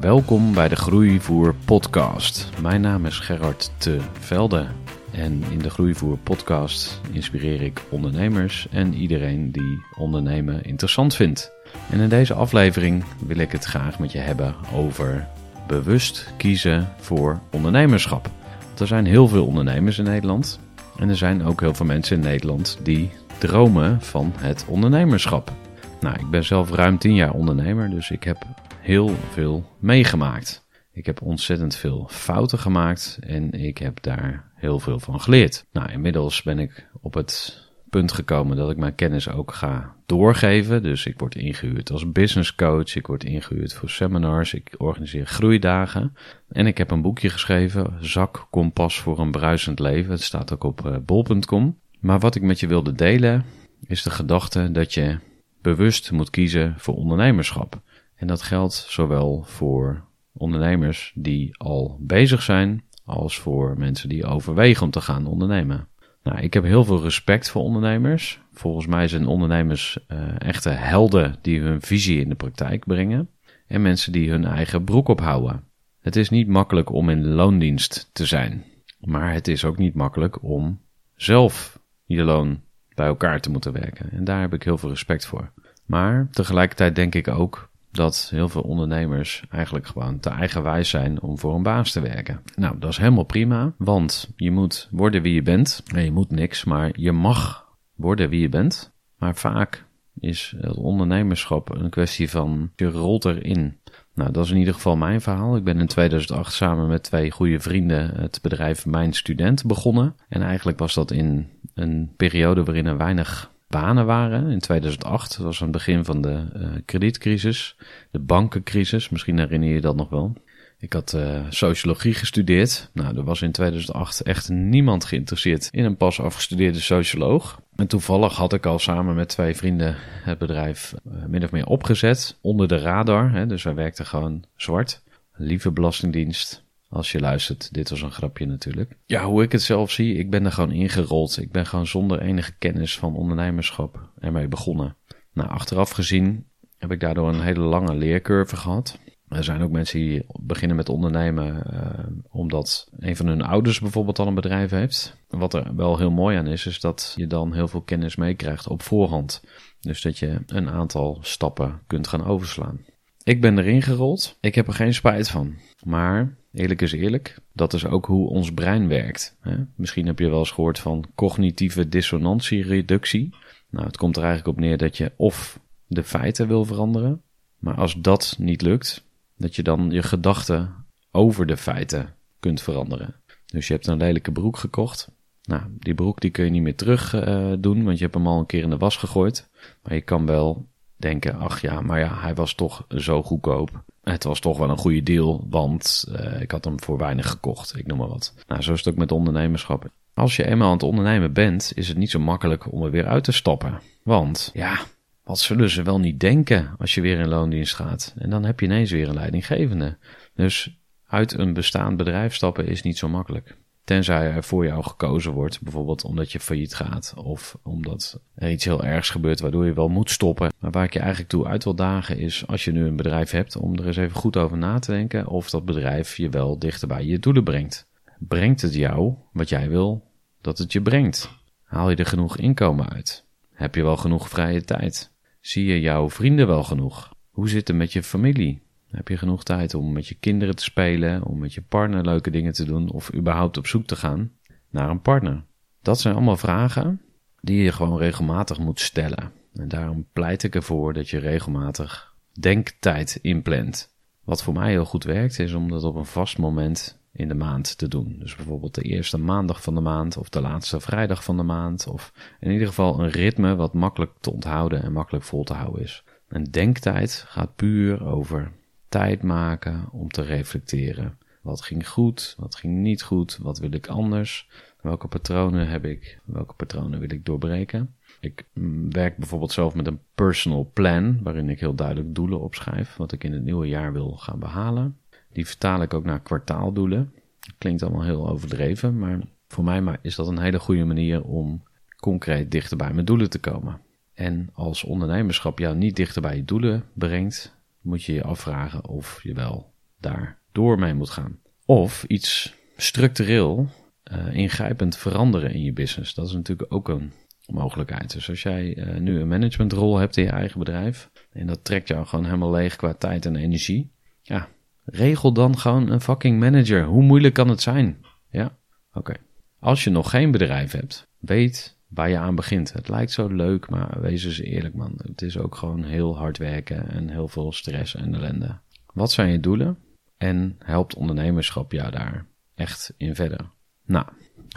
Welkom bij de Groeivoer podcast. Mijn naam is Gerard Te Velde. En in de Groeivoer podcast inspireer ik ondernemers en iedereen die ondernemen interessant vindt. En in deze aflevering wil ik het graag met je hebben over bewust kiezen voor ondernemerschap. er zijn heel veel ondernemers in Nederland. En er zijn ook heel veel mensen in Nederland die dromen van het ondernemerschap. Nou, ik ben zelf ruim 10 jaar ondernemer, dus ik heb heel veel meegemaakt. Ik heb ontzettend veel fouten gemaakt en ik heb daar heel veel van geleerd. Nou, inmiddels ben ik op het punt gekomen dat ik mijn kennis ook ga doorgeven. Dus ik word ingehuurd als business coach, ik word ingehuurd voor seminars, ik organiseer groeidagen. En ik heb een boekje geschreven, Zak Kompas voor een bruisend leven. Het staat ook op eh, bol.com. Maar wat ik met je wilde delen is de gedachte dat je bewust moet kiezen voor ondernemerschap. En dat geldt zowel voor ondernemers die al bezig zijn, als voor mensen die overwegen om te gaan ondernemen. Nou, ik heb heel veel respect voor ondernemers. Volgens mij zijn ondernemers uh, echte helden die hun visie in de praktijk brengen. En mensen die hun eigen broek ophouden. Het is niet makkelijk om in loondienst te zijn. Maar het is ook niet makkelijk om zelf je loon bij elkaar te moeten werken. En daar heb ik heel veel respect voor. Maar tegelijkertijd denk ik ook dat heel veel ondernemers eigenlijk gewoon te eigenwijs zijn om voor een baas te werken. Nou, dat is helemaal prima, want je moet worden wie je bent. Nee, je moet niks, maar je mag worden wie je bent. Maar vaak is het ondernemerschap een kwestie van je rolt erin. Nou, dat is in ieder geval mijn verhaal. Ik ben in 2008 samen met twee goede vrienden het bedrijf Mijn Student begonnen. En eigenlijk was dat in een periode waarin er weinig banen waren in 2008. Dat was aan het begin van de uh, kredietcrisis, de bankencrisis. Misschien herinner je dat nog wel. Ik had uh, sociologie gestudeerd. Nou, er was in 2008 echt niemand geïnteresseerd in een pas afgestudeerde socioloog. En toevallig had ik al samen met twee vrienden het bedrijf uh, min of meer opgezet. Onder de radar. Hè, dus wij werkten gewoon zwart. Lieve Belastingdienst. Als je luistert, dit was een grapje natuurlijk. Ja, hoe ik het zelf zie, ik ben er gewoon ingerold. Ik ben gewoon zonder enige kennis van ondernemerschap ermee begonnen. Nou, achteraf gezien heb ik daardoor een hele lange leercurve gehad. Er zijn ook mensen die beginnen met ondernemen uh, omdat een van hun ouders bijvoorbeeld al een bedrijf heeft. Wat er wel heel mooi aan is, is dat je dan heel veel kennis meekrijgt op voorhand. Dus dat je een aantal stappen kunt gaan overslaan. Ik ben erin gerold. Ik heb er geen spijt van. Maar Eerlijk is eerlijk, dat is ook hoe ons brein werkt. Hè? Misschien heb je wel eens gehoord van cognitieve dissonantiereductie. Nou, het komt er eigenlijk op neer dat je of de feiten wil veranderen, maar als dat niet lukt, dat je dan je gedachten over de feiten kunt veranderen. Dus je hebt een lelijke broek gekocht. Nou, die broek die kun je niet meer terug uh, doen, want je hebt hem al een keer in de was gegooid. Maar je kan wel denken, ach ja, maar ja, hij was toch zo goedkoop. Het was toch wel een goede deal, want uh, ik had hem voor weinig gekocht, ik noem maar wat. Nou, zo is het ook met ondernemerschap. Als je eenmaal aan het ondernemen bent, is het niet zo makkelijk om er weer uit te stappen. Want, ja, wat zullen ze wel niet denken als je weer in loondienst gaat? En dan heb je ineens weer een leidinggevende. Dus uit een bestaand bedrijf stappen is niet zo makkelijk. Tenzij er voor jou gekozen wordt, bijvoorbeeld omdat je failliet gaat of omdat er iets heel ergs gebeurt waardoor je wel moet stoppen. Maar waar ik je eigenlijk toe uit wil dagen is, als je nu een bedrijf hebt, om er eens even goed over na te denken of dat bedrijf je wel dichter bij je doelen brengt. Brengt het jou wat jij wil dat het je brengt? Haal je er genoeg inkomen uit? Heb je wel genoeg vrije tijd? Zie je jouw vrienden wel genoeg? Hoe zit het met je familie? Heb je genoeg tijd om met je kinderen te spelen, om met je partner leuke dingen te doen of überhaupt op zoek te gaan naar een partner? Dat zijn allemaal vragen die je gewoon regelmatig moet stellen. En daarom pleit ik ervoor dat je regelmatig denktijd inplant. Wat voor mij heel goed werkt, is om dat op een vast moment in de maand te doen. Dus bijvoorbeeld de eerste maandag van de maand of de laatste vrijdag van de maand. Of in ieder geval een ritme wat makkelijk te onthouden en makkelijk vol te houden is. Een denktijd gaat puur over tijd maken om te reflecteren. Wat ging goed? Wat ging niet goed? Wat wil ik anders? Welke patronen heb ik? Welke patronen wil ik doorbreken? Ik mm, werk bijvoorbeeld zelf met een personal plan, waarin ik heel duidelijk doelen opschrijf, wat ik in het nieuwe jaar wil gaan behalen. Die vertaal ik ook naar kwartaaldoelen. Klinkt allemaal heel overdreven, maar voor mij is dat een hele goede manier om concreet dichter bij mijn doelen te komen. En als ondernemerschap jou niet dichter bij je doelen brengt, moet je je afvragen of je wel daar door mee moet gaan. Of iets structureel uh, ingrijpend veranderen in je business. Dat is natuurlijk ook een mogelijkheid. Dus als jij uh, nu een managementrol hebt in je eigen bedrijf en dat trekt jou gewoon helemaal leeg qua tijd en energie, ja, regel dan gewoon een fucking manager. Hoe moeilijk kan het zijn? Ja, oké. Als je nog geen bedrijf hebt, weet waar je aan begint. Het lijkt zo leuk, maar wees eens eerlijk man. Het is ook gewoon heel hard werken en heel veel stress en ellende. Wat zijn je doelen? En helpt ondernemerschap jou daar echt in verder? Nou,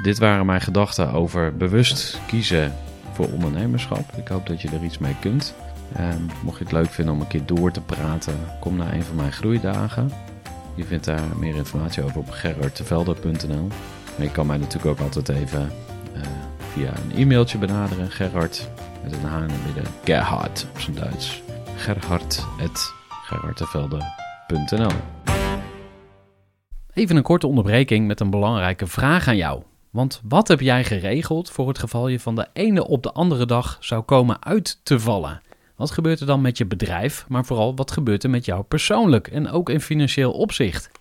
dit waren mijn gedachten over bewust kiezen voor ondernemerschap. Ik hoop dat je er iets mee kunt. Um, mocht je het leuk vinden om een keer door te praten, kom naar een van mijn groeidagen. Je vindt daar meer informatie over op gerardtevelde.nl. Maar je kan mij natuurlijk ook altijd even uh, via een e-mailtje benaderen. Gerard met een H in midden. Gerhard op zijn Duits. Gerhard.gerardtevelde.nl Even een korte onderbreking met een belangrijke vraag aan jou. Want wat heb jij geregeld voor het geval je van de ene op de andere dag zou komen uit te vallen? Wat gebeurt er dan met je bedrijf, maar vooral wat gebeurt er met jou persoonlijk en ook in financieel opzicht?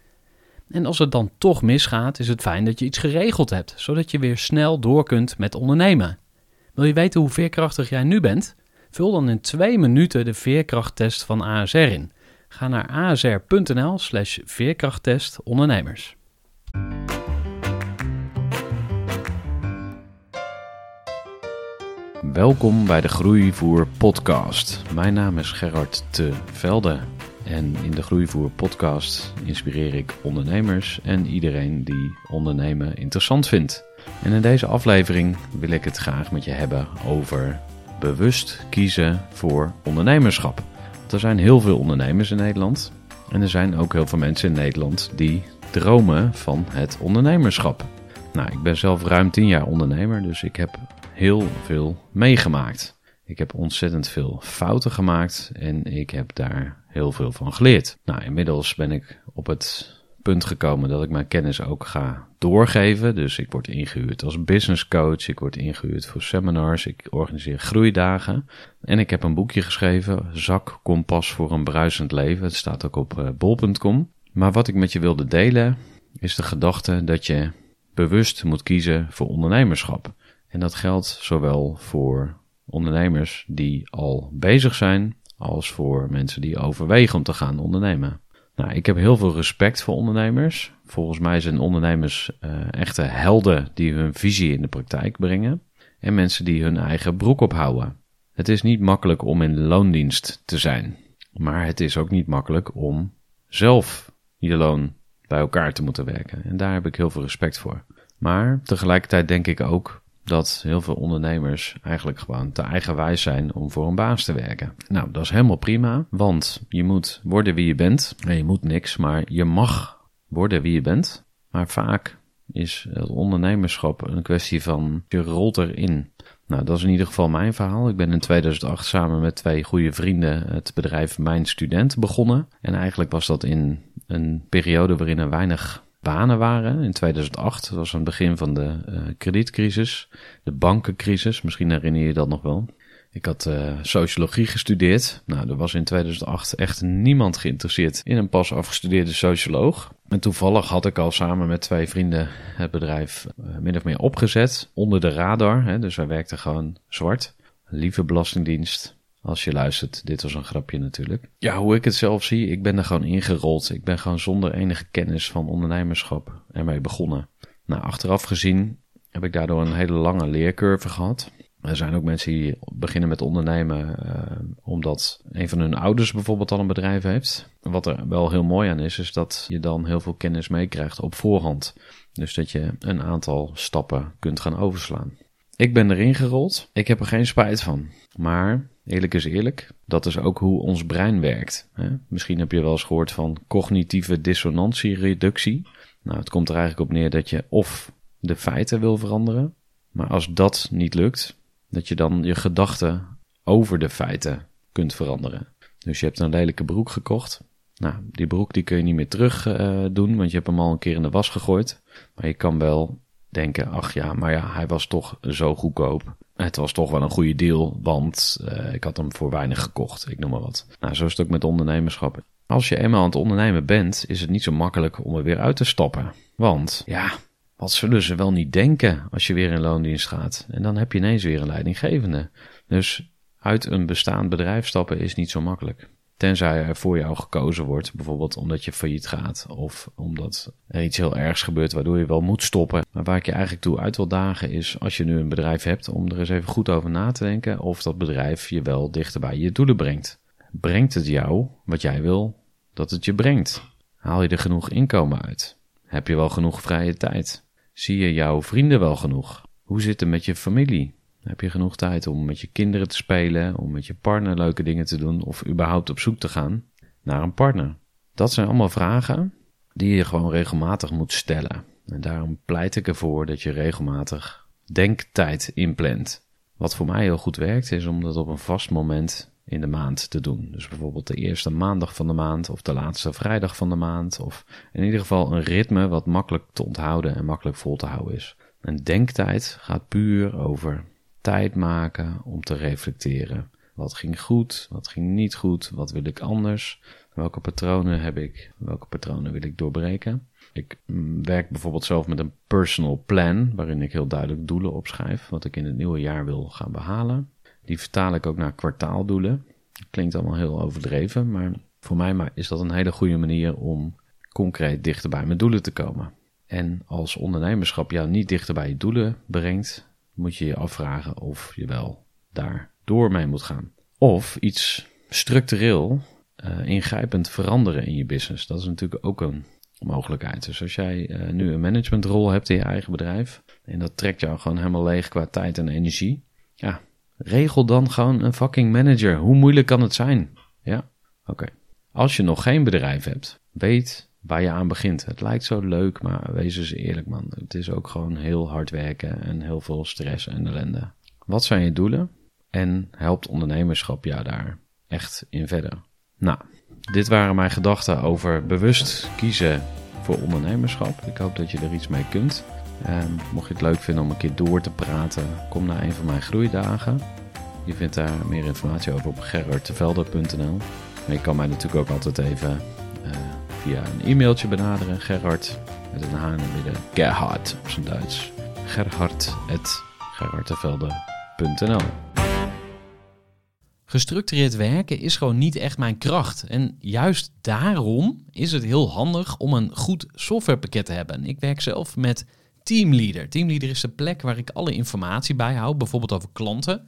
En als het dan toch misgaat, is het fijn dat je iets geregeld hebt, zodat je weer snel door kunt met ondernemen. Wil je weten hoe veerkrachtig jij nu bent? Vul dan in twee minuten de veerkrachttest van ASR in. Ga naar asr.nl/slash veerkrachttest ondernemers. Welkom bij de Groeivoer Podcast. Mijn naam is Gerard Te Velde. En in de Groeivoer Podcast inspireer ik ondernemers en iedereen die ondernemen interessant vindt. En in deze aflevering wil ik het graag met je hebben over bewust kiezen voor ondernemerschap. er zijn heel veel ondernemers in Nederland. En er zijn ook heel veel mensen in Nederland die dromen van het ondernemerschap. Nou, ik ben zelf ruim 10 jaar ondernemer, dus ik heb heel veel meegemaakt. Ik heb ontzettend veel fouten gemaakt en ik heb daar heel veel van geleerd. Nou, inmiddels ben ik op het punt gekomen dat ik mijn kennis ook ga doorgeven. Dus ik word ingehuurd als business coach, ik word ingehuurd voor seminars, ik organiseer groeidagen. En ik heb een boekje geschreven, Zak Kompas voor een bruisend leven. Het staat ook op eh, bol.com. Maar wat ik met je wilde delen is de gedachte dat je bewust moet kiezen voor ondernemerschap. En dat geldt zowel voor ondernemers die al bezig zijn, als voor mensen die overwegen om te gaan ondernemen. Nou, ik heb heel veel respect voor ondernemers. Volgens mij zijn ondernemers uh, echte helden die hun visie in de praktijk brengen. En mensen die hun eigen broek ophouden. Het is niet makkelijk om in loondienst te zijn. Maar het is ook niet makkelijk om zelf je loon bij elkaar te moeten werken. En daar heb ik heel veel respect voor. Maar tegelijkertijd denk ik ook dat heel veel ondernemers eigenlijk gewoon te eigenwijs zijn om voor een baas te werken. Nou, dat is helemaal prima, want je moet worden wie je bent. En je moet niks, maar je mag worden wie je bent. Maar vaak is het ondernemerschap een kwestie van je rolt erin. Nou, dat is in ieder geval mijn verhaal. Ik ben in 2008 samen met twee goede vrienden het bedrijf Mijn Student begonnen. En eigenlijk was dat in een periode waarin er weinig banen waren. In 2008 dat was het begin van de uh, kredietcrisis, de bankencrisis. Misschien herinner je dat nog wel. Ik had uh, sociologie gestudeerd. Nou, er was in 2008 echt niemand geïnteresseerd in een pas afgestudeerde socioloog. En toevallig had ik al samen met twee vrienden het bedrijf uh, min of meer opgezet. Onder de radar. Hè, dus wij werkten gewoon zwart. Lieve Belastingdienst. Als je luistert, dit was een grapje natuurlijk. Ja, hoe ik het zelf zie, ik ben er gewoon ingerold. Ik ben gewoon zonder enige kennis van ondernemerschap ermee begonnen. Nou, achteraf gezien heb ik daardoor een hele lange leercurve gehad. Er zijn ook mensen die beginnen met ondernemen uh, omdat een van hun ouders bijvoorbeeld al een bedrijf heeft. Wat er wel heel mooi aan is, is dat je dan heel veel kennis meekrijgt op voorhand. Dus dat je een aantal stappen kunt gaan overslaan. Ik ben erin gerold. Ik heb er geen spijt van. Maar eerlijk is eerlijk, dat is ook hoe ons brein werkt. Hè? Misschien heb je wel eens gehoord van cognitieve dissonantiereductie. Nou, het komt er eigenlijk op neer dat je of de feiten wil veranderen, maar als dat niet lukt, dat je dan je gedachten over de feiten kunt veranderen. Dus je hebt een lelijke broek gekocht. Nou, die broek die kun je niet meer terug uh, doen, want je hebt hem al een keer in de was gegooid. Maar je kan wel denken, ach ja, maar ja, hij was toch zo goedkoop. Het was toch wel een goede deal, want uh, ik had hem voor weinig gekocht, ik noem maar wat. Nou, zo is het ook met ondernemerschap. Als je eenmaal aan het ondernemen bent, is het niet zo makkelijk om er weer uit te stappen. Want ja, wat zullen ze wel niet denken als je weer in loondienst gaat? En dan heb je ineens weer een leidinggevende. Dus uit een bestaand bedrijf stappen is niet zo makkelijk. Tenzij er voor jou gekozen wordt, bijvoorbeeld omdat je failliet gaat of omdat er iets heel ergs gebeurt waardoor je wel moet stoppen. Maar waar ik je eigenlijk toe uit wil dagen is, als je nu een bedrijf hebt, om er eens even goed over na te denken of dat bedrijf je wel dichter bij je doelen brengt. Brengt het jou wat jij wil dat het je brengt? Haal je er genoeg inkomen uit? Heb je wel genoeg vrije tijd? Zie je jouw vrienden wel genoeg? Hoe zit het met je familie? Heb je genoeg tijd om met je kinderen te spelen, om met je partner leuke dingen te doen of überhaupt op zoek te gaan naar een partner? Dat zijn allemaal vragen die je gewoon regelmatig moet stellen. En daarom pleit ik ervoor dat je regelmatig denktijd inplant. Wat voor mij heel goed werkt, is om dat op een vast moment in de maand te doen. Dus bijvoorbeeld de eerste maandag van de maand of de laatste vrijdag van de maand. Of in ieder geval een ritme wat makkelijk te onthouden en makkelijk vol te houden is. Een denktijd gaat puur over tijd maken om te reflecteren. Wat ging goed? Wat ging niet goed? Wat wil ik anders? Welke patronen heb ik? Welke patronen wil ik doorbreken? Ik mm, werk bijvoorbeeld zelf met een personal plan, waarin ik heel duidelijk doelen opschrijf, wat ik in het nieuwe jaar wil gaan behalen. Die vertaal ik ook naar kwartaaldoelen. Klinkt allemaal heel overdreven, maar voor mij is dat een hele goede manier om concreet dichter bij mijn doelen te komen. En als ondernemerschap jou niet dichter bij je doelen brengt, moet je je afvragen of je wel daar door mee moet gaan. Of iets structureel uh, ingrijpend veranderen in je business. Dat is natuurlijk ook een mogelijkheid. Dus als jij uh, nu een managementrol hebt in je eigen bedrijf en dat trekt jou gewoon helemaal leeg qua tijd en energie, ja, regel dan gewoon een fucking manager. Hoe moeilijk kan het zijn? Ja, oké. Als je nog geen bedrijf hebt, weet waar je aan begint. Het lijkt zo leuk, maar wees eens eerlijk man. Het is ook gewoon heel hard werken en heel veel stress en ellende. Wat zijn je doelen? En helpt ondernemerschap jou daar echt in verder? Nou, dit waren mijn gedachten over bewust kiezen voor ondernemerschap. Ik hoop dat je er iets mee kunt. Mocht je het leuk vinden om een keer door te praten, kom naar een van mijn groeidagen. Je vindt daar meer informatie over op gerardtevelde.nl. Maar je kan mij natuurlijk ook altijd even uh, via een e-mailtje benaderen. Gerard met een H in het midden. Gerhard op zijn Duits. Gerhard.gerardtevelde.nl Gestructureerd werken is gewoon niet echt mijn kracht. En juist daarom is het heel handig om een goed softwarepakket te hebben. Ik werk zelf met Teamleader. Teamleader is de plek waar ik alle informatie bijhoud, bijvoorbeeld over klanten.